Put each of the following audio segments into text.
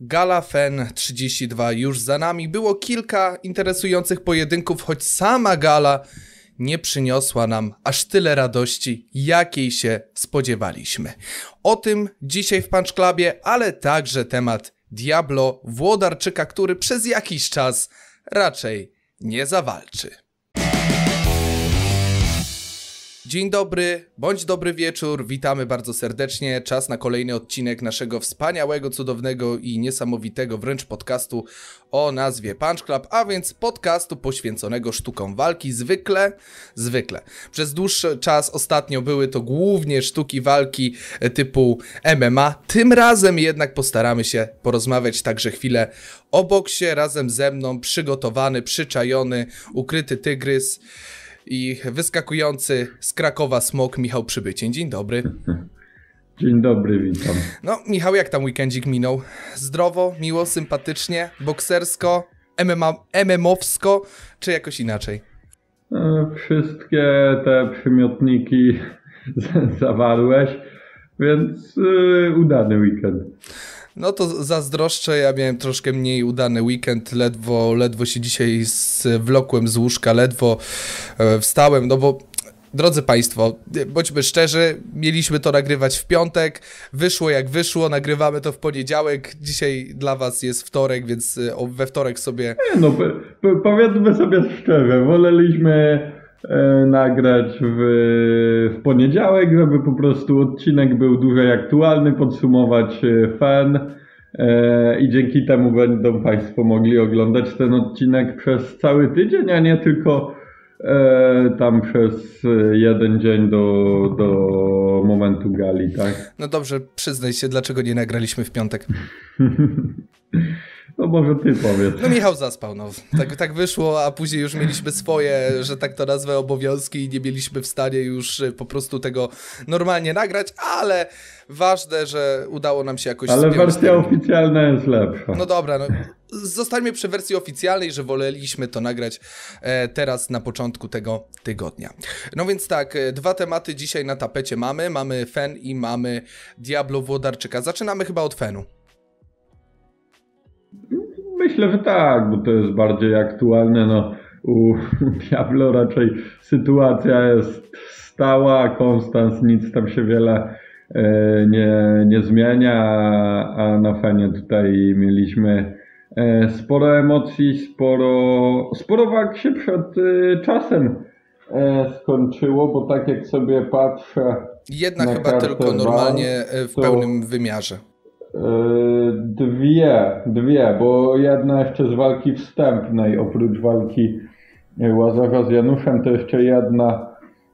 Gala Fen 32 już za nami. Było kilka interesujących pojedynków, choć sama gala nie przyniosła nam aż tyle radości, jakiej się spodziewaliśmy. O tym dzisiaj w Punch Clubie, ale także temat Diablo Włodarczyka, który przez jakiś czas raczej nie zawalczy. Dzień dobry, bądź dobry wieczór, witamy bardzo serdecznie. Czas na kolejny odcinek naszego wspaniałego, cudownego i niesamowitego wręcz podcastu o nazwie Punch Club, a więc podcastu poświęconego sztukom walki. Zwykle, zwykle. Przez dłuższy czas ostatnio były to głównie sztuki walki typu MMA. Tym razem jednak postaramy się porozmawiać także chwilę o boksie razem ze mną, przygotowany, przyczajony, ukryty tygrys i wyskakujący z Krakowa smok Michał Przybycień. Dzień dobry. Dzień dobry, witam. No, Michał, jak tam weekendzik minął? Zdrowo, miło, sympatycznie, boksersko, MMA, MMowsko, czy jakoś inaczej? E, wszystkie te przymiotniki zawarłeś, więc yy, udany weekend. No to zazdroszczę, ja miałem troszkę mniej udany weekend, ledwo, ledwo się dzisiaj zwlokłem z łóżka, ledwo e, wstałem, no bo Drodzy Państwo, bądźmy szczerzy, mieliśmy to nagrywać w piątek, wyszło jak wyszło, nagrywamy to w poniedziałek, dzisiaj dla Was jest wtorek, więc e, we wtorek sobie... No, powiedzmy sobie szczerze, woleliśmy E, nagrać w, w poniedziałek, żeby po prostu odcinek był dłużej aktualny, podsumować e, fan e, i dzięki temu będą Państwo mogli oglądać ten odcinek przez cały tydzień, a nie tylko tam przez jeden dzień do, do momentu gali, tak? No dobrze, przyznaj się, dlaczego nie nagraliśmy w piątek? No może ty powiedz. No Michał zaspał, no. Tak, tak wyszło, a później już mieliśmy swoje, że tak to nazwę, obowiązki i nie mieliśmy w stanie już y, po prostu tego normalnie nagrać, ale ważne, że udało nam się jakoś... Ale wersja oficjalna jest lepsza. No dobra, no. Zostańmy przy wersji oficjalnej, że woleliśmy to nagrać e, teraz na początku tego tygodnia. No więc tak, e, dwa tematy dzisiaj na tapecie mamy. Mamy Fen i mamy Diablo Włodarczyka. Zaczynamy chyba od Fenu. Myślę, że tak, bo to jest bardziej aktualne. No, u Diablo raczej sytuacja jest stała, Konstans nic tam się wiele e, nie, nie zmienia, a na fanie tutaj mieliśmy e, sporo emocji, sporo, sporo walk się przed e, czasem skończyło, bo tak jak sobie patrzę. Jedna chyba tylko normalnie w pełnym wymiarze. Dwie, dwie, bo jedna jeszcze z walki wstępnej, oprócz walki Łazarza z Januszem, to jeszcze jedna,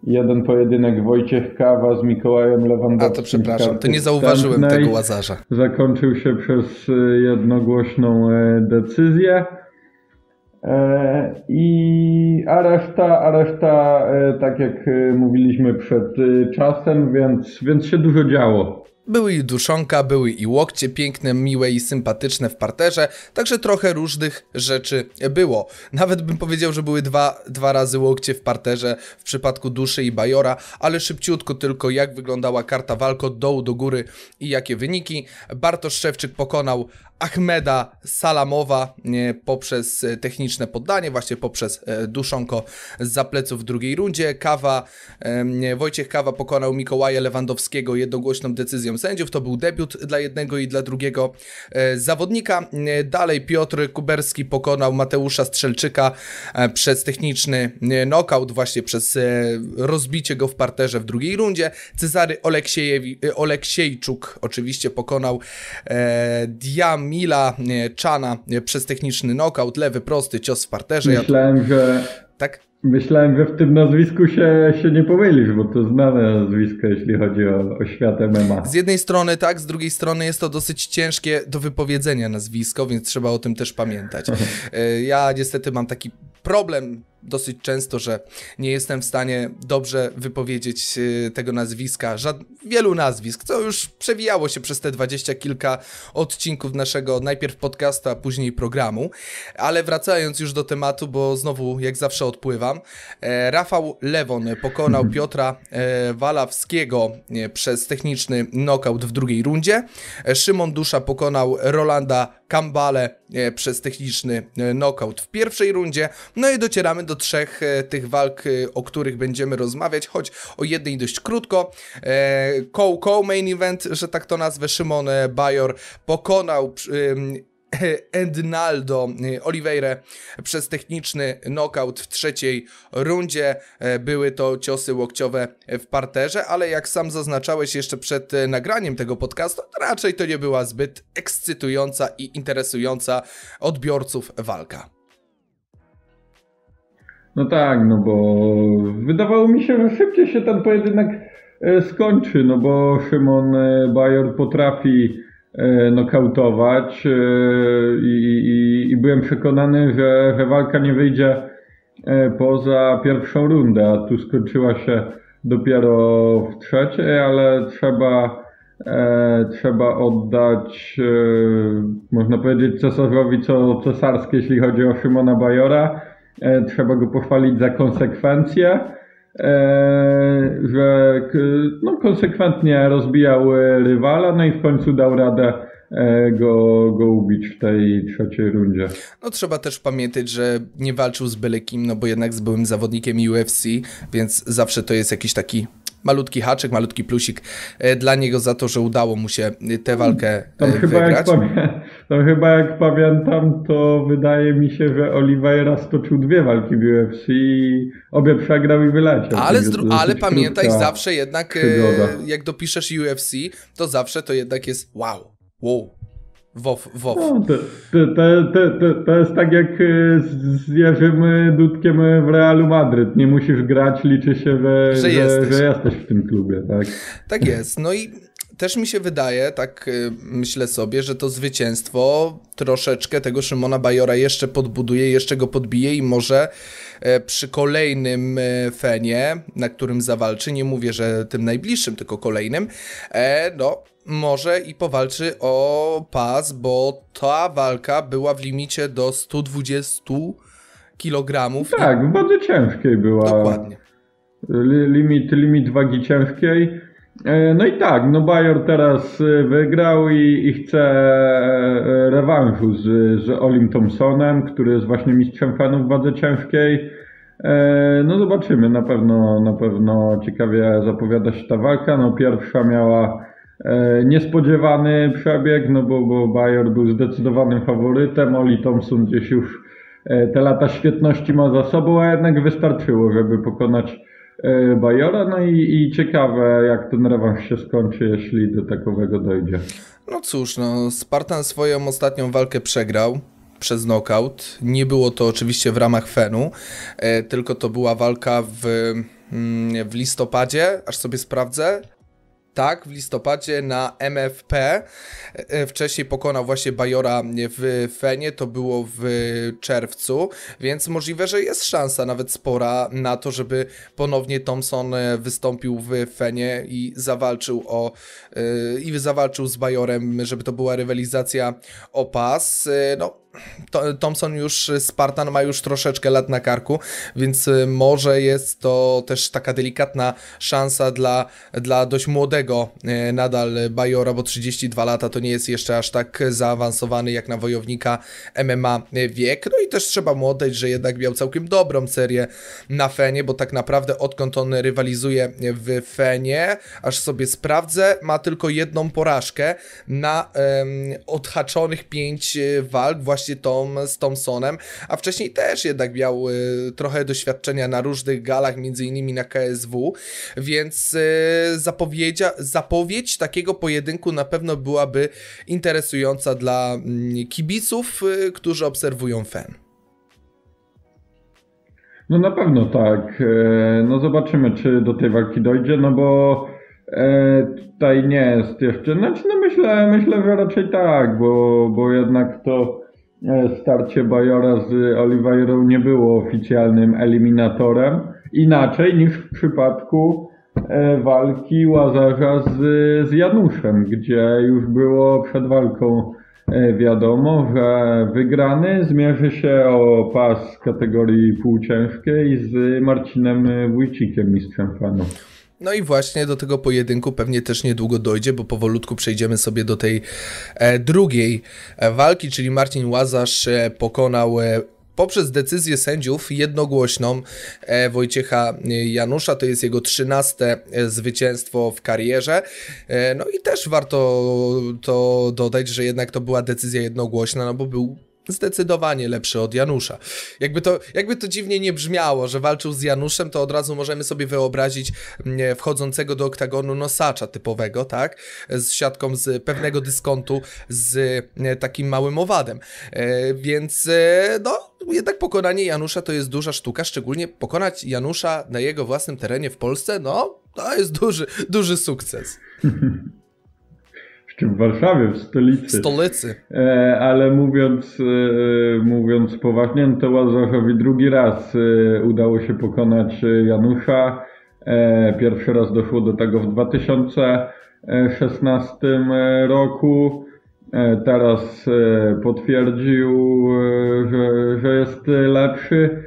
jeden pojedynek Wojciech Kawa z Mikołajem Lewandowskim. A to przepraszam, to nie zauważyłem tego Łazarza. Zakończył się przez y, jednogłośną e, decyzję. E, I, a reszta, a reszta, e, tak jak mówiliśmy przed czasem, więc, więc się dużo działo. Były i duszonka, były i łokcie piękne, miłe i sympatyczne w parterze, także trochę różnych rzeczy było. Nawet bym powiedział, że były dwa, dwa razy łokcie w parterze w przypadku duszy i bajora, ale szybciutko tylko jak wyglądała karta walk od dołu do góry i jakie wyniki. Bartosz Szewczyk pokonał Ahmeda Salamowa poprzez e, techniczne poddanie, właśnie poprzez e, duszonko z zapleców w drugiej rundzie. Kawa, Wojciech Kawa pokonał Mikołaja Lewandowskiego jednogłośną decyzją sędziów. To był debiut dla jednego i dla drugiego e, zawodnika. Dalej Piotr Kuberski pokonał Mateusza Strzelczyka przez techniczny knockout, właśnie przez rozbicie go w parterze w drugiej rundzie. Cezary Oleksiejczuk oczywiście pokonał Diam Mila Chana przez techniczny knockout, lewy prosty cios w parterze. Myślałem, ja... że... Tak? Myślałem, że w tym nazwisku się, się nie pomylisz, bo to znane nazwisko, jeśli chodzi o, o świat MMA. Z jednej strony tak, z drugiej strony jest to dosyć ciężkie do wypowiedzenia nazwisko, więc trzeba o tym też pamiętać. E, ja niestety mam taki problem dosyć często, że nie jestem w stanie dobrze wypowiedzieć y, tego nazwiska, żad... wielu nazwisk, co już przewijało się przez te dwadzieścia kilka odcinków naszego najpierw podcastu, a później programu. Ale wracając już do tematu, bo znowu jak zawsze odpływam, e, Rafał Lewon pokonał Piotra e, Walawskiego e, przez techniczny knockout w drugiej rundzie. Szymon Dusza pokonał Rolanda Kambale przez techniczny knockout w pierwszej rundzie. No i docieramy do trzech e, tych walk, e, o których będziemy rozmawiać, choć o jednej dość krótko. E, Koł main event, że tak to nazwę, Szymon e, Bajor pokonał y, Oliveira przez techniczny knockout w trzeciej rundzie. E, Były to ciosy łokciowe w parterze, ale jak sam zaznaczałeś jeszcze przed e, nagraniem tego podcastu, raczej to nie była zbyt ekscytująca i interesująca odbiorców walka. No tak, no bo wydawało mi się, że szybciej się ten pojedynek e, skończy, no bo Szymon e, Bajor potrafi e, nokautować i, i, i byłem przekonany, że, że walka nie wyjdzie poza pierwszą rundę, a tu skończyła się dopiero w trzeciej, ale trzeba, e, trzeba oddać, e, można powiedzieć, cesarzowi co cesarskie, jeśli chodzi o Szymona Bajora. E, trzeba go pochwalić za konsekwencję, e, że no, konsekwentnie rozbijał e, rywala, no i w końcu dał radę go, go ubić w tej trzeciej rundzie. No trzeba też pamiętać, że nie walczył z byle kim, no bo jednak z byłym zawodnikiem UFC, więc zawsze to jest jakiś taki malutki haczyk, malutki plusik dla niego za to, że udało mu się tę walkę Tam e, chyba, jak wygrać. pamię- tam chyba jak pamiętam, to wydaje mi się, że Oliveira stoczył dwie walki w UFC i obie przegrał i wyleciał. Ale, ale pamiętaj, zawsze jednak, e, przygoda. jak dopiszesz UFC, to zawsze to jednak jest wow, wow, wow, wow. No, to, to, to, to, to, to jest tak jak e, z Jerzym Dudkiem w Realu Madryt. Nie musisz grać, liczy się, że, Że że, jesteś. że jesteś w tym klubie, tak? Tak jest. No i też mi się wydaje, tak y, myślę sobie, że to zwycięstwo troszeczkę tego Szymona Bajora jeszcze podbuduje, jeszcze go podbije i może e, przy kolejnym e, fenie, na którym zawalczy, nie mówię, że tym najbliższym, tylko kolejnym, e, no może i powalczy o pas, bo ta walka była w limicie do 120 kg. Tak, bardzo ciężkiej była. Dokładnie. Li- Limit, limit wagi ciężkiej. E, No i tak, no Bajor teraz e, wygrał i, i chce e, rewanżu z, z Olim Thompsonem, który jest właśnie mistrzem fanów w wadze ciężkiej. No zobaczymy, na pewno, na pewno ciekawie zapowiada się ta walka. No pierwsza miała niespodziewany przebieg, no bo, bo Bajor był zdecydowanym faworytem, Oli Thompson gdzieś już te lata świetności ma za sobą, a jednak wystarczyło, żeby pokonać Bajora. No i, i ciekawe, jak ten rewanż się skończy, jeśli do takowego dojdzie. No cóż, no Spartan swoją ostatnią walkę przegrał przez knockout. Nie było to oczywiście w ramach Fenu, e, tylko to była walka w, mm, w listopadzie, aż sobie sprawdzę. Tak, w listopadzie na MFP. E, Wcześniej pokonał właśnie Bajora w Fenie, to było w czerwcu, więc możliwe, że jest szansa nawet spora na to, żeby ponownie Thompson e, wystąpił w Fenie i zawalczył o e, i zawalczył z Bajorem, żeby to była rywalizacja o pas. E, No, Thompson już, Spartan ma już troszeczkę lat na karku, więc y, może jest to też taka delikatna szansa dla, dla dość młodego y, nadal Bajora, bo 32 lata to nie jest jeszcze aż tak zaawansowany jak na wojownika MMA wiek. No i też trzeba mu oddać, że jednak miał całkiem dobrą serię na Fenie, bo tak naprawdę odkąd on rywalizuje w Fenie, aż sobie sprawdzę, ma tylko jedną porażkę na em, odhaczonych pięć e, walk właśnie Tom z Thompsonem, a wcześniej też jednak miał e, trochę doświadczenia na różnych galach, między innymi na KSW, więc e, zapowiedzia, zapowiedź takiego pojedynku na pewno byłaby interesująca dla mm, kibiców, e, którzy obserwują fan. No na pewno tak. E, No zobaczymy, czy do tej walki dojdzie, no bo e, tutaj nie jest jeszcze. Znaczy, no myślę, myślę, że raczej tak, bo, bo jednak to starcie Bajora z Oliveirą nie było oficjalnym eliminatorem, inaczej niż w przypadku walki Łazarza z, z Januszem, gdzie już było przed walką wiadomo, że wygrany zmierzy się o pas kategorii półciężkiej z Marcinem Wójcikiem, mistrzem fanów. No i właśnie do tego pojedynku pewnie też niedługo dojdzie, bo powolutku przejdziemy sobie do tej e, drugiej e, walki, czyli Marcin Łazarz e, pokonał poprzez decyzję sędziów jednogłośną Wojciecha Janusza. To jest jego trzynaste zwycięstwo w karierze. No i też warto to dodać, że jednak to była decyzja jednogłośna, no bo był zdecydowanie lepszy od Janusza. Jakby to, jakby to dziwnie nie brzmiało, że walczył z Januszem, to od razu możemy sobie wyobrazić mm, wchodzącego do oktagonu nosacza typowego, tak? Z siatką z pewnego dyskontu, z takim małym owadem. E, więc e, no, jednak pokonanie Janusza to jest duża sztuka, szczególnie pokonać Janusza na jego własnym terenie w Polsce, no, to jest duży, duży sukces. czy w Warszawie, w stolicy. Stolicy. E, ale mówiąc, e, mówiąc poważnie, no to Łazarzowi drugi raz e, udało się pokonać Janusza. Pierwszy raz doszło do tego w 2016 roku. Teraz potwierdził, że, że jest lepszy.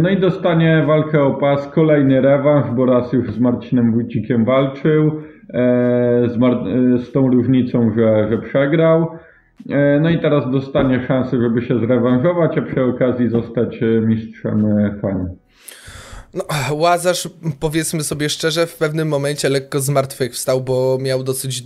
No i dostanie walkę o pas, kolejny rewanż, bo raz już z Marcinem Wójcikiem walczył. E, z, e, z tą różnicą, że, że przegrał. E, no i teraz dostanie szansę, żeby się zrewanżować, a przy okazji zostać mistrzem fani. No, Łazarz, powiedzmy sobie szczerze, w pewnym momencie lekko zmartwychwstał, bo miał dosyć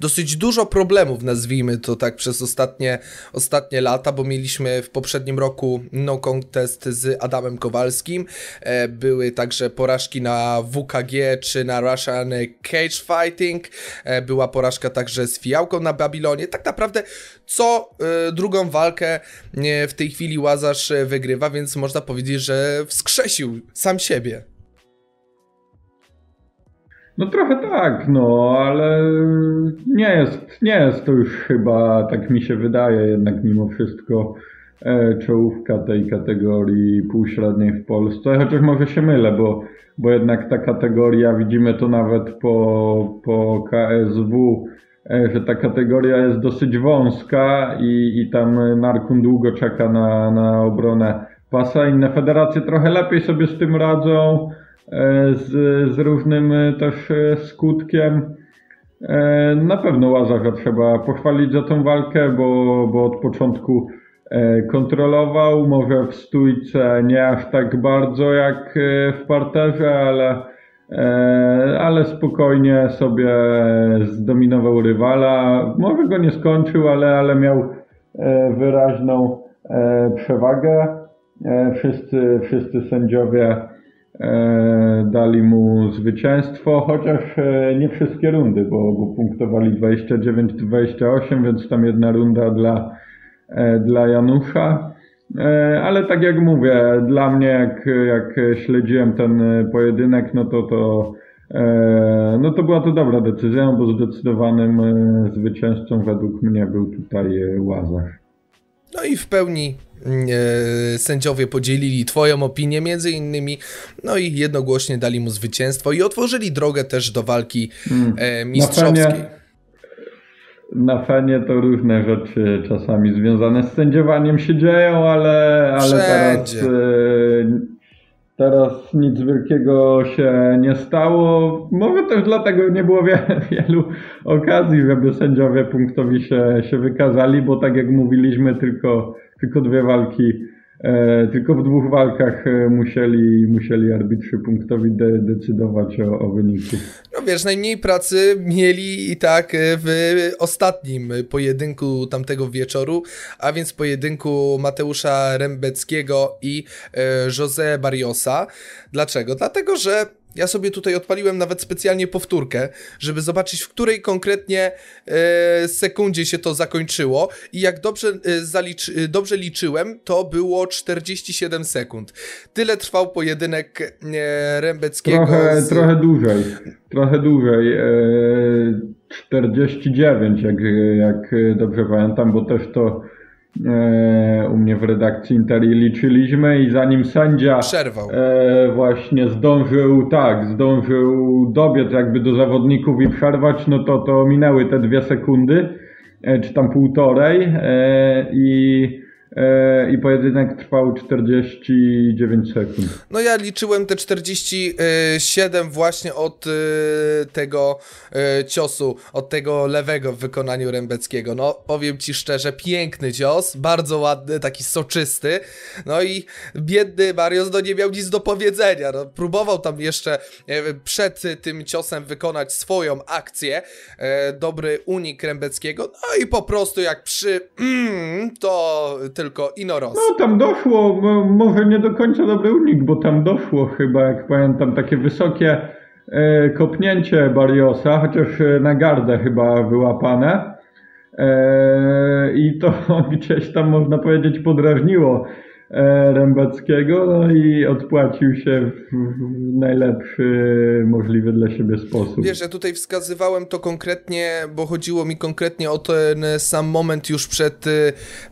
dosyć dużo problemów, nazwijmy to tak, przez ostatnie, ostatnie lata, bo mieliśmy w poprzednim roku no contest z Adamem Kowalskim, e, były także porażki na WKG czy na Russian Cage Fighting, e, była porażka także z Fijałką na Babilonie, tak naprawdę co e, drugą walkę w tej chwili Łazarz wygrywa, więc można powiedzieć, że wskrzesił sam siebie. No trochę tak, no, ale nie jest, nie jest to już chyba, tak mi się wydaje, jednak mimo wszystko e, czołówka tej kategorii półśredniej w Polsce, chociaż może się mylę, bo, bo jednak ta kategoria, widzimy to nawet po, po KSW, e, że ta kategoria jest dosyć wąska i, i tam Narkun długo czeka na, na obronę pasa. Inne federacje trochę lepiej sobie z tym radzą. E, z, z różnym e, też e, skutkiem. Na pewno Łazarza trzeba pochwalić za tą walkę, bo, bo od początku kontrolował, może w stójce nie aż tak bardzo jak w parterze, ale, ale spokojnie sobie zdominował rywala. Może go nie skończył, ale, ale miał wyraźną przewagę. Wszyscy, wszyscy sędziowie dali mu zwycięstwo, chociaż e, nie wszystkie rundy, bo, bo punktowali 29-28, więc tam jedna runda dla, e, dla Janusza. Ale tak jak mówię, dla mnie jak, jak śledziłem ten pojedynek, no to to no to była to dobra decyzja, bo zdecydowanym zwycięzcą według mnie był tutaj Łazarz. No i w pełni e, sędziowie podzielili twoją opinię między innymi, no i jednogłośnie dali mu zwycięstwo i otworzyli drogę też do walki hmm. e, mistrzowskiej. Na fenie, na to różne rzeczy czasami związane z sędziowaniem się dzieją, ale, ale teraz e, Teraz nic wielkiego się nie stało. Może też dlatego nie było wiele, wielu okazji, żeby sędziowie punktowi się, się wykazali, bo tak jak mówiliśmy, tylko, tylko dwie walki tylko w dwóch walkach e, musieli, musieli arbitrzy punktowi de decydować o, o wyniku. No wiesz, najmniej pracy mieli i tak e, w ostatnim pojedynku tamtego wieczoru, a więc pojedynku Mateusza Rembeckiego i José Barriosa. Dlaczego? Dlatego, że ja sobie tutaj odpaliłem nawet specjalnie powtórkę, żeby zobaczyć, w której konkretnie e, sekundzie się to zakończyło. I jak dobrze, e, zaliczy, e, dobrze liczyłem, to było 47 sekund. Tyle trwał pojedynek e, Rembeckiego. Trochę, z... trochę dłużej. Trochę dłużej. E, 49, jak, jak dobrze pamiętam, bo też to e, u mnie w redakcji Interi liczyliśmy i zanim sędzia Przerwał. e, właśnie zdążył, tak, zdążył dobiec jakby do zawodników i przerwać, no to to minęły te dwie sekundy, e, czy tam półtorej e, i E, i pojedynek trwał 49 sekund. No ja liczyłem te 47 właśnie od e, tego e, ciosu, od tego lewego w wykonaniu Rębeckiego. No powiem ci szczerze, piękny cios, bardzo ładny, taki soczysty. No i biedny Marios no nie miał nic do powiedzenia. No, próbował tam jeszcze przed tym ciosem wykonać swoją akcję. Dobry unik Rębeckiego. No i po prostu jak przy to Inoros. No tam doszło, może nie do końca dobry unik, bo tam doszło chyba, jak pamiętam, takie wysokie e, kopnięcie Barriosa, chociaż e, na gardę chyba wyłapane. E, I to gdzieś tam można powiedzieć podrażniło Rębackiego no i odpłacił się w najlepszy możliwy dla siebie sposób. Wiesz, ja tutaj wskazywałem to konkretnie, bo chodziło mi konkretnie o ten sam moment już przed,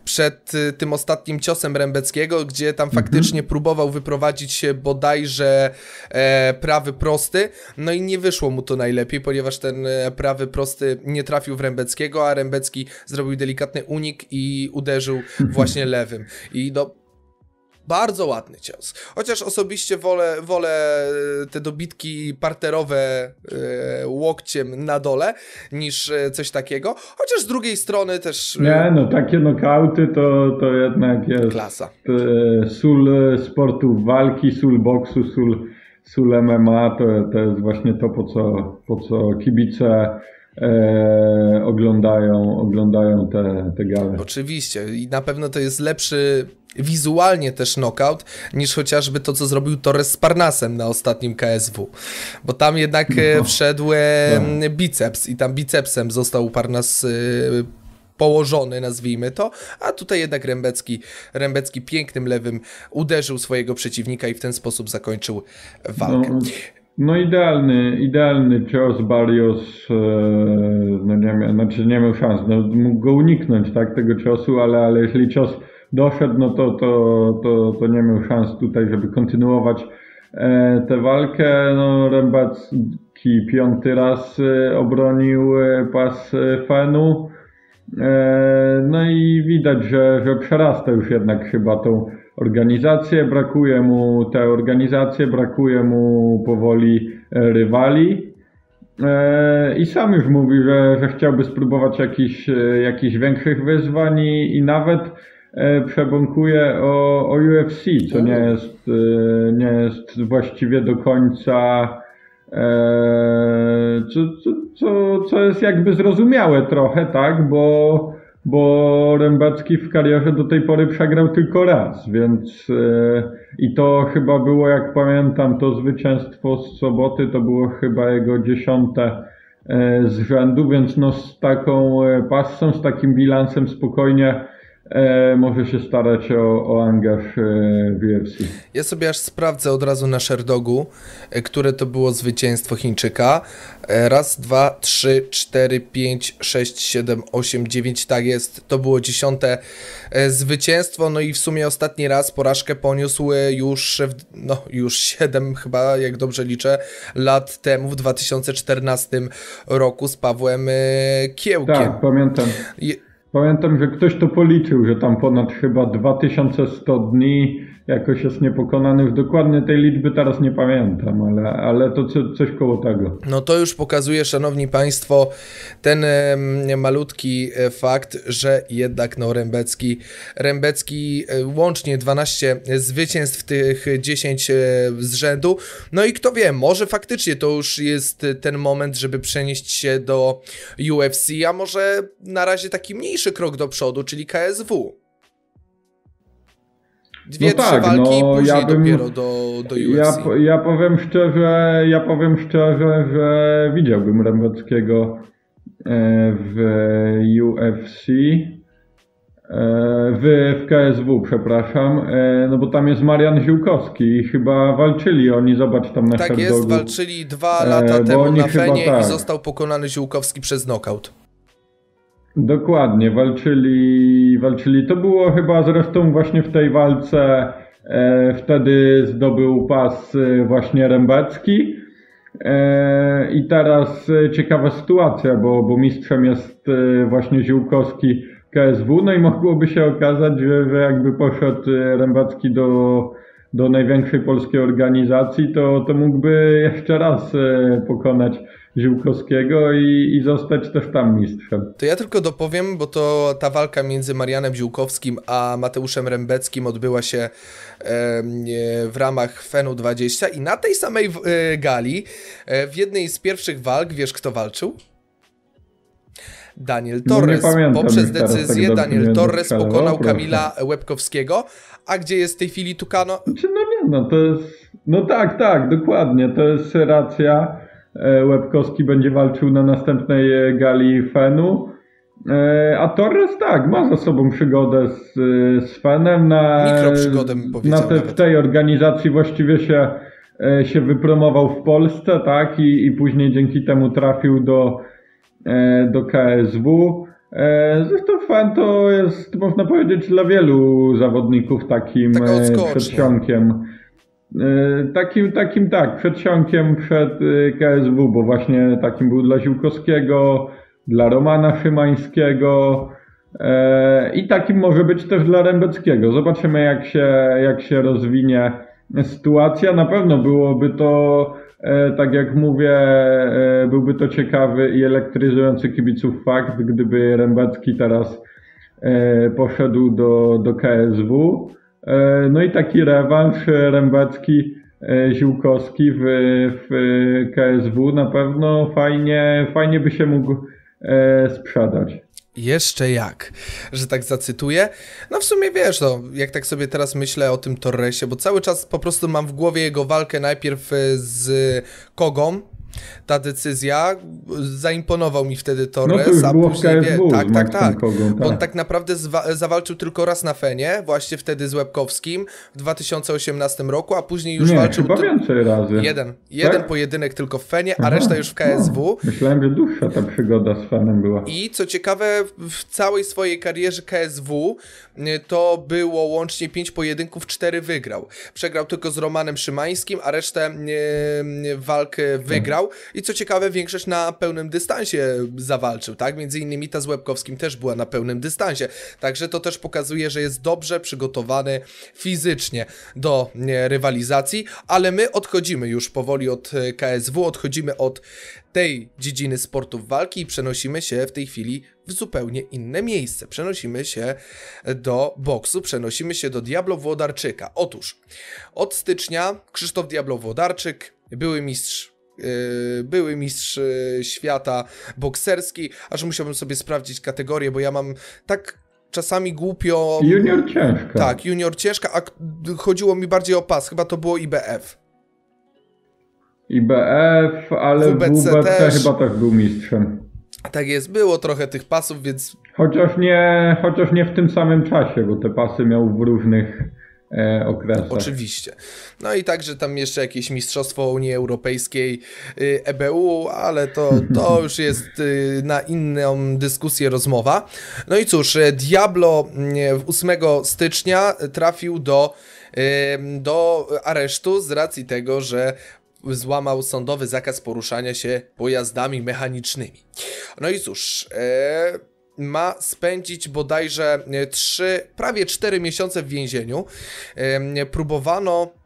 przed tym ostatnim ciosem Rębeckiego, gdzie tam mhm. faktycznie próbował wyprowadzić się bodajże e, prawy prosty, no i nie wyszło mu to najlepiej, ponieważ ten e, prawy prosty nie trafił w Rębeckiego, a Rębecki zrobił delikatny unik i uderzył właśnie lewym. I do bardzo ładny cios. Chociaż osobiście wolę, wolę e, te dobitki parterowe e, łokciem na dole niż e, coś takiego. Chociaż z drugiej strony też. E, Nie, no takie nokauty to, to jednak jest. Klasa. Sól sportów walki, sól boksu, sól, sól MMA to, to jest właśnie to, po co, po co kibice. E, oglądają, oglądają te, te gale. Oczywiście i na pewno to jest lepszy wizualnie też knockout, niż chociażby to, co zrobił Torres z Parnasem na ostatnim KSW. Bo tam jednak e, no. wszedł no. biceps i tam bicepsem został Parnas e, położony, nazwijmy to, a tutaj jednak Rębecki, Rębecki pięknym lewym uderzył swojego przeciwnika i w ten sposób zakończył walkę. No. No idealny, idealny cios Barrios, e, no nie miał, znaczy nie miał szans, no mógł go uniknąć, tak, tego ciosu, ale, ale jeśli cios doszedł, no to, to, to, to nie miał szans tutaj, żeby kontynuować e, tę walkę. No, Rębacki piąty raz e, obronił e, pas Fenu. No i widać, że, że przerasta już jednak chyba tą organizację, brakuje mu tę organizację, brakuje mu powoli rywali. I sam już mówi, że, że chciałby spróbować jakichś, jakichś większych wyzwań i, i nawet E, przebąkuje o, o UFC, co nie jest, e, nie jest właściwie do końca e, co, co, co, co jest jakby zrozumiałe trochę, tak, bo, bo Rębacki w karierze do tej pory przegrał tylko raz, więc i to chyba było, jak pamiętam, to zwycięstwo z soboty to było chyba jego dziesiąte z rzędu, więc no z taką pasą, z takim bilansem spokojnie e, może się starać o, o angaż e, w UFC. Ja sobie aż sprawdzę od razu na Sherdogu, e, które to było zwycięstwo Chińczyka. E, raz, dwa, trzy, cztery, pięć, sześć, siedem, osiem, dziewięć, tak jest. To było dziesiąte e, zwycięstwo, no i w sumie ostatni raz porażkę poniósł już, no już siedem chyba, jak dobrze liczę, lat temu, w 2014 roku z Pawłem Kiełkiem. Tak, pamiętam. Pamiętam, że ktoś to policzył, że tam ponad chyba 2100 dni jakoś jest niepokonany. Już dokładnie tej liczby teraz nie pamiętam, ale, ale to co, coś koło tego. No to już pokazuje, szanowni państwo, ten e, malutki fakt, że jednak no Rębecki, Rębecki e, łącznie 12 zwycięstw, tych 10 e, z rzędu. No i kto wie, może faktycznie to już jest ten moment, żeby przenieść się do UFC, a może na razie taki mniejszy krok do przodu, czyli KSW. Dwie, no tak, walki no, i ja bym, dopiero do, do UFC. Ja, ja powiem szczerze, ja powiem szczerze, że widziałbym Rębackiego e, w UFC. E, w, w KSW, przepraszam, e, no bo tam jest Marian Ziółkowski i chyba walczyli oni, zobacz tam na Tak jest, walczyli dwa lata temu na Fenie tak. i został pokonany Ziółkowski przez knockout. Dokładnie, walczyli, walczyli. To było chyba zresztą właśnie w tej walce e, wtedy zdobył pas e, właśnie Rębecki. E, I teraz e, ciekawa sytuacja, bo, bo mistrzem jest e, właśnie Ziółkowski KSW, no i mogłoby się okazać, że, że jakby poszedł Rębacki do, do największej polskiej organizacji, to, to mógłby jeszcze raz e, pokonać Ziółkowskiego i, i zostać też tam mistrzem. To ja tylko dopowiem, bo to ta walka między Marianem Ziółkowskim a Mateuszem Rębeckim odbyła się e, w ramach FENU 20 i na tej samej e, gali w jednej z pierwszych walk, wiesz kto walczył? Daniel No nie Torres. pamiętam Poprzez tak decyzję dobrze Daniel nie Torres pokonał. Kamila Łebkowskiego. A gdzie jest w tej chwili Tukano? Czy no nie, no to jest. No tak, tak, dokładnie. To jest racja. E, Łebkowski będzie walczył na następnej e, gali Fenu. E, A Torres tak, ma za sobą przygodę z, z Fenem. Na, na te. W tej organizacji właściwie się, się wypromował w Polsce, tak? I, I później dzięki temu trafił do, do KSW. E, Zresztą Fen to jest, można powiedzieć, dla wielu zawodników takim Taka e, przedsionkiem. E, Takim, takim tak, przedsionkiem przed KSW, bo właśnie takim był dla Ziółkowskiego, dla Romana Szymańskiego i takim może być też dla Rębeckiego. Zobaczymy jak się, jak się rozwinie sytuacja. Na pewno byłoby to, tak jak mówię, e, byłby to ciekawy i elektryzujący kibiców fakt, gdyby Rębecki teraz e, poszedł do, do KSW. E, No i taki rewanż e, Rębacki e, Ziółkowski w, w KSW na pewno fajnie, fajnie by się mógł e, sprzedać. Jeszcze jak, że tak zacytuję. No w sumie wiesz, no, jak tak sobie teraz myślę o tym Torresie, bo cały czas po prostu mam w głowie jego walkę najpierw e, z Kogą. Ta decyzja zaimponował mi wtedy Torres, No to już a później KSW z tak, tak, Maxem tak. Kogą, Bo on tak. tak naprawdę zawalczył tylko raz na Fenie, właśnie wtedy z Łebkowskim w 2018 roku, a później już Nie, walczył chyba więcej razy. jeden, jeden Tak? pojedynek tylko w Fenie, a Aha, reszta już w KSW. No, myślałem, że dłuższa ta przygoda z fanem była. I co ciekawe, w całej swojej karierze KSW y, to było łącznie 5 pojedynków, 4 wygrał. Przegrał tylko z Romanem Szymańskim, a resztę y, walk y, wygrał. I co ciekawe, większość na pełnym dystansie zawalczył, tak? Między innymi ta z Łebkowskim też była na pełnym dystansie. Także to też pokazuje, że jest dobrze przygotowany fizycznie do rywalizacji, ale my odchodzimy już powoli od y, KSW, odchodzimy od tej dziedziny sportów walki i przenosimy się w tej chwili w zupełnie inne miejsce. Przenosimy się do boksu, przenosimy się do Diablo Włodarczyka. Otóż od stycznia Krzysztof Diablo Włodarczyk, były mistrz były mistrz yy, świata bokserski, aż musiałbym sobie sprawdzić kategorię, bo ja mam tak czasami głupio... Junior ciężko. Tak, junior ciężka, a chodziło mi bardziej o pas, chyba to było IBF. IBF, ale WBC WBC też. chyba też był mistrzem. Tak jest, było trochę tych pasów, więc Chociaż nie, chociaż nie w tym samym czasie, bo te pasy miał w różnych e, okresach. Oczywiście. No i także tam jeszcze jakieś Mistrzostwo Unii Europejskiej y, EBU, ale to, to już jest y, na inną dyskusję rozmowa. No i cóż, e, Diablo mm, w 8 stycznia trafił do, y, do aresztu z racji tego, że złamał sądowy zakaz poruszania się pojazdami mechanicznymi. No i cóż, e, ma spędzić bodajże 3, prawie 4 miesiące w więzieniu. E, próbowano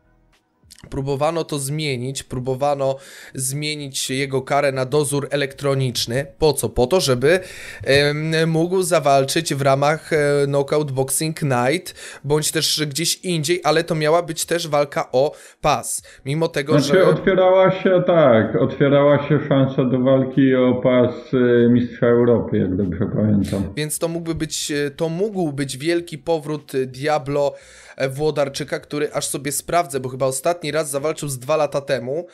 Próbowano to zmienić, próbowano zmienić jego karę na dozór elektroniczny. Po co? Po to, żeby em, mógł zawalczyć w ramach e, Knockout Boxing Night, bądź też gdzieś indziej, ale to miała być też walka o pas. Mimo tego, Znaczy że... otwierała się, tak, otwierała się szansa do walki o pas e, mistrza Europy, jak dobrze pamiętam. Więc to mógłby być, e, to mógł być wielki powrót e, Diablo e, Włodarczyka, który aż sobie sprawdzę, bo chyba ostatni raz zawalczył z dwa lata temu.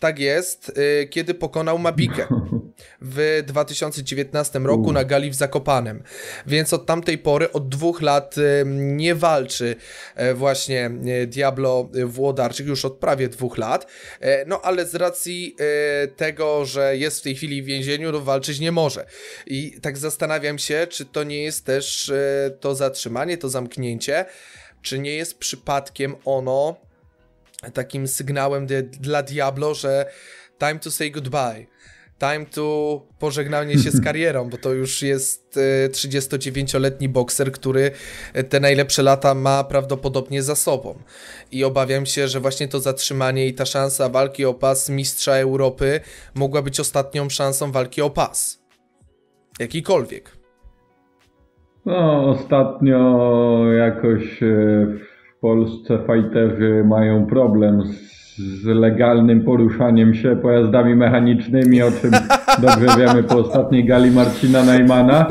Tak jest, e, kiedy pokonał Mabikę. w 2019 roku na gali w Zakopanem. Więc od tamtej pory, od dwóch lat e, nie walczy e, właśnie Diablo Włodarczyk, już od prawie dwóch lat. No ale z racji tego, że jest w tej chwili w więzieniu, no walczyć nie może. I tak zastanawiam się, czy to nie jest też to zatrzymanie, to zamknięcie, czy nie jest przypadkiem ono takim sygnałem dla Diablo, że time to say goodbye. Time to pożegnanie się z karierą, bo to już jest 39-letni bokser, który te najlepsze lata ma prawdopodobnie za sobą. I obawiam się, że właśnie to zatrzymanie i ta szansa walki o pas mistrza Europy mogła być ostatnią szansą walki o pas. Jakikolwiek. No, ostatnio jakoś e, w Polsce fajterzy mają problem z legalnym poruszaniem się pojazdami mechanicznymi, o czym dobrze wiemy po ostatniej gali Marcina Najmana.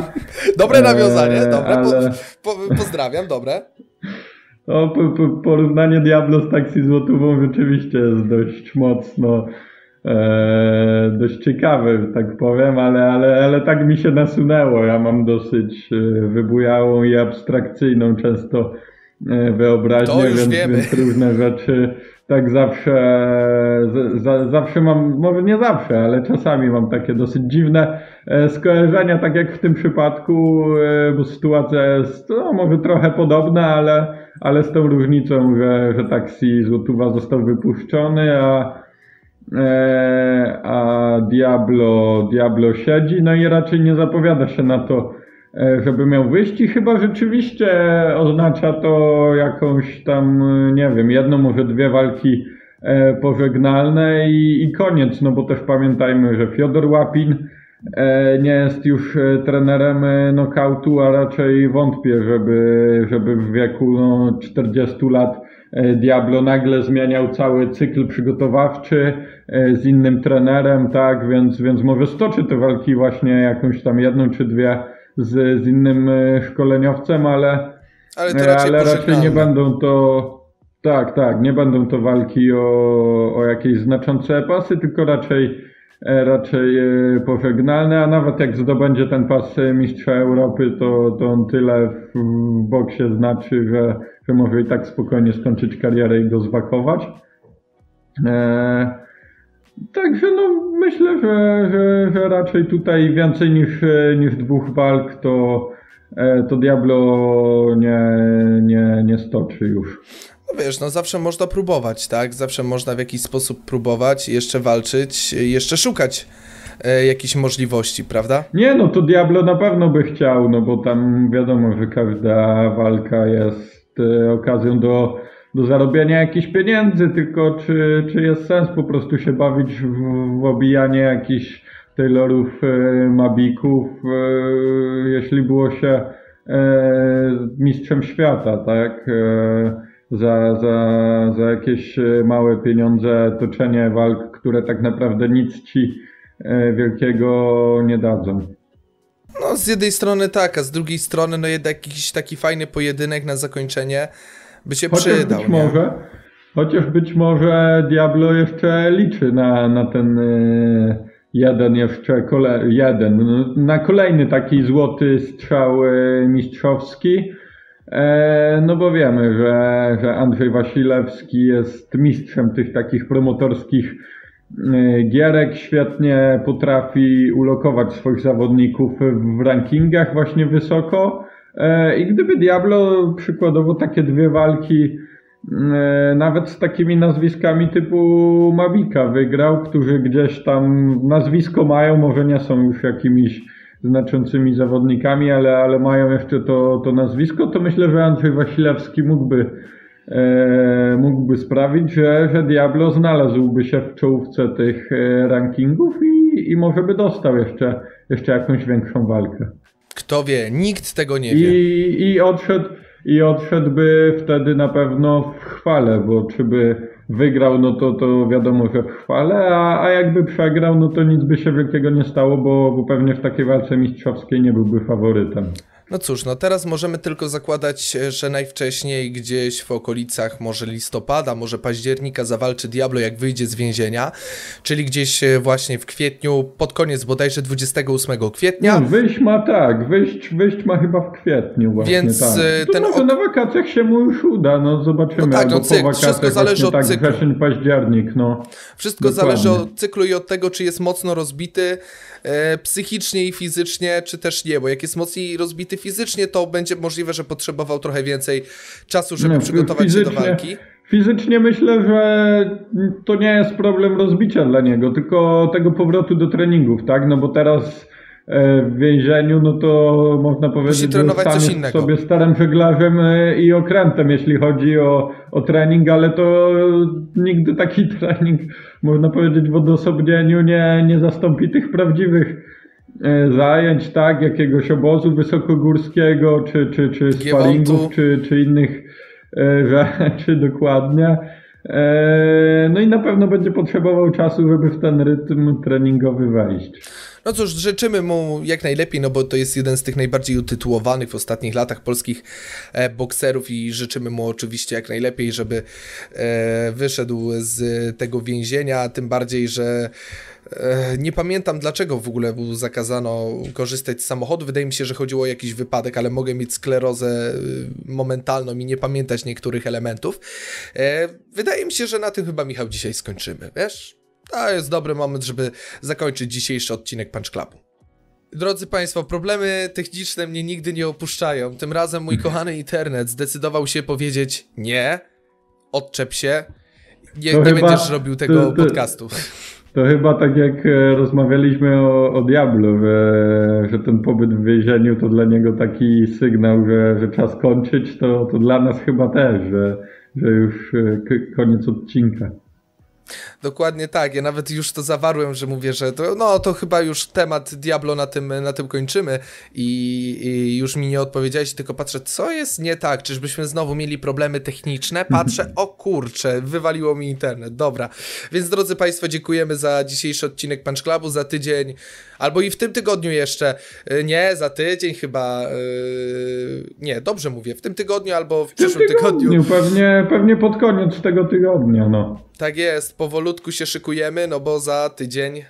Dobre nawiązanie, dobre. Ale... Po, po, pozdrawiam, dobre. No, po, po, porównanie Diablo z taksi złotową rzeczywiście jest dość mocno e, dość ciekawe, że tak powiem, ale, ale, ale tak mi się nasunęło. Ja mam dosyć e, wybujałą i abstrakcyjną często e, wyobraźnię, więc, więc, różne rzeczy tak zawsze, z, zawsze mam, może nie zawsze, ale czasami mam takie dosyć dziwne skojarzenia, tak jak w tym przypadku, bo sytuacja jest no, może trochę podobna, ale, ale z tą różnicą, że, że taksi Złotówa został wypuszczony, a a Diablo, Diablo siedzi, no i raczej nie zapowiada się na to, e, żeby miał wyjść i chyba rzeczywiście oznacza to jakąś tam, nie wiem, jedną, może dwie walki e, pożegnalne i, i koniec, no bo też pamiętajmy, że Fiodor Łapin nie jest już trenerem nokautu, a raczej wątpię, żeby, żeby w wieku no, 40 lat Diablo nagle zmieniał cały cykl przygotowawczy, E, z innym trenerem, tak, więc, więc może stoczy te walki właśnie jakąś tam jedną czy dwie z, z innym e, szkoleniowcem, ale, ale, raczej, ale raczej nie będą to, tak, tak, nie będą to walki o, o jakieś znaczące pasy, tylko raczej e, raczej pożegnalne, a nawet jak zdobędzie ten pas mistrza Europy, to, to on tyle w, w boksie znaczy, że, że może i tak spokojnie skończyć karierę i go zwakować. Także no myślę, że, że, że raczej tutaj więcej niż, niż dwóch walk to, e, to Diablo nie, nie, nie stoczy już. No wiesz, no zawsze można próbować, tak? Zawsze można w jakiś sposób próbować, jeszcze walczyć, jeszcze szukać e, jakichś możliwości, prawda? Nie, no to Diablo na pewno by chciał, no bo tam wiadomo, że każda walka jest e, okazją do do zarobienia jakichś pieniędzy, tylko czy, czy jest sens po prostu się bawić w, w obijanie jakichś Taylorów, e, Mabików, e, jeśli było się mistrzem świata, tak? Za, za, za jakieś małe pieniądze toczenie walk, które tak naprawdę nic ci wielkiego nie dadzą. No, z jednej strony tak, a z drugiej strony, no jednak jakiś taki fajny pojedynek na zakończenie by się chociaż przydał. Być może, chociaż być może Diablo jeszcze liczy na, na ten y, jeden jeszcze, kole, jeden, no, na kolejny taki złoty strzał y, mistrzowski. E, no bo wiemy, że, że Andrzej Wasilewski jest mistrzem tych takich promotorskich gierek, świetnie potrafi ulokować swoich zawodników w rankingach właśnie wysoko. E, I gdyby Diablo przykładowo takie dwie walki e, nawet z takimi nazwiskami typu Mabika wygrał, którzy gdzieś tam nazwisko mają, może nie są już jakimiś znaczącymi zawodnikami, ale, ale mają jeszcze to, to nazwisko, to myślę, że Andrzej Wasilewski mógłby, mógłby sprawić, że, że Diablo znalazłby się w czołówce tych e, rankingów i, i może by dostał jeszcze, jeszcze jakąś większą walkę. Kto wie, nikt tego nie wie. I, i, odszedł, I odszedłby wtedy na pewno w chwale, bo czy by wygrał, no to, to wiadomo, że w chwale, a, a jakby przegrał, no to nic by się wielkiego nie stało, bo, bo pewnie w takiej walce mistrzowskiej nie byłby faworytem. No cóż, no teraz możemy tylko zakładać, że najwcześniej gdzieś w okolicach może listopada, może października zawalczy Diablo jak wyjdzie z więzienia, czyli gdzieś e, właśnie w kwietniu, pod koniec bodajże 28 kwietnia. No, wyjść ma tak, wyjść, wyjść ma chyba w kwietniu właśnie, Więc, tak. e, ten może na wakacjach się mu już uda, no zobaczymy. No tak, no po cykl, wakacjach wszystko zależy od tak, cyklu. wrzesień, październik, no. Wszystko Dokładnie. zależy od cyklu i od tego, czy jest mocno rozbity e, psychicznie i fizycznie, czy też nie, bo jak jest mocniej rozbity fizycznie, to będzie możliwe, że potrzebował trochę więcej czasu, żeby Nie, przygotować się do fizycznie- walki. Fizycznie myślę, że to nie jest problem rozbicia dla niego, tylko tego powrotu do treningów, tak? No bo teraz e, w więzieniu, no to można powiedzieć, że innego. sobie starym żeglarzem e, i okrętem, jeśli chodzi o, o trening, ale to nigdy taki trening, można powiedzieć, w odosobnieniu nie, nie zastąpi tych prawdziwych e, zajęć, tak? Jakiegoś obozu wysokogórskiego, czy, czy, czy sparingów, czy, czy innych e, rzeczy dokładnie. E, No i na pewno będzie potrzebował czasu, żeby w ten rytm treningowy wejść. No cóż, życzymy mu jak najlepiej, no bo to jest jeden z tych najbardziej utytułowanych w ostatnich latach polskich e, bokserów i życzymy mu oczywiście jak najlepiej, żeby e, wyszedł z tego więzienia, tym bardziej, że nie pamiętam dlaczego w ogóle zakazano korzystać z samochodu. Wydaje mi się, że chodziło o jakiś wypadek, ale mogę mieć sklerozę y, momentalną i nie pamiętać niektórych elementów. E, wydaje mi się, że na tym chyba Michał dzisiaj skończymy, wiesz? To jest dobry moment, żeby zakończyć dzisiejszy odcinek Punch Clubu. Drodzy Państwo, problemy techniczne mnie nigdy nie opuszczają. Tym razem mój kochany internet zdecydował się powiedzieć nie, odczep się, nie, nie chyba- będziesz robił tego podcastu. To chyba tak jak e, rozmawialiśmy o, o że, że ten pobyt w więzieniu to dla niego taki sygnał, że, że czas kończyć, to, to dla nas chyba też, że, że już e, koniec odcinka. Dokładnie tak, ja nawet już to zawarłem, że mówię, że to, no to chyba już temat Diablo na tym, na tym kończymy i, i już mi nie odpowiedziałeś, tylko patrzę, co jest nie tak, czyżbyśmy znowu mieli problemy techniczne? Patrzę, o kurczę, wywaliło mi internet, dobra. Więc drodzy Państwo, dziękujemy za dzisiejszy odcinek Punch Clubu, za tydzień, albo i w tym tygodniu jeszcze, Y, nie, za tydzień chyba, yy, nie, dobrze mówię, w tym tygodniu albo w W przyszłym tygodniu. tygodniu, pewnie, pewnie pod koniec tego tygodnia, no. Tak jest, powolutku się szykujemy, no bo za tydzień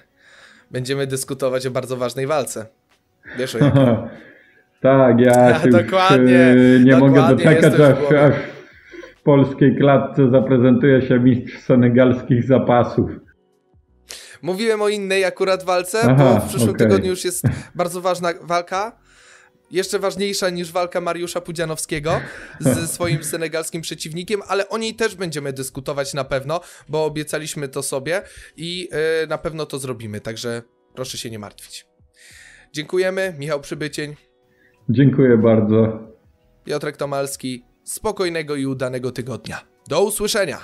będziemy dyskutować o bardzo ważnej walce. Wiesz o jakiej? tak, ja się już, Dokładnie, e, nie mogę dokładnie, doczekać, aż, aż w polskiej klatce zaprezentuje się mistrz senegalskich zapasów. Mówiłem o innej akurat walce, Aha, bo w przyszłym okej. tygodniu już jest bardzo ważna walka. Jeszcze ważniejsza niż walka Mariusza Pudzianowskiego ze swoim senegalskim przeciwnikiem, ale o niej też będziemy dyskutować na pewno, bo obiecaliśmy to sobie i y, na pewno to zrobimy, także proszę się nie martwić. Dziękujemy, Michał Przybycień, Dziękuję bardzo. Piotrek Tomalski. Spokojnego i udanego tygodnia. Do usłyszenia!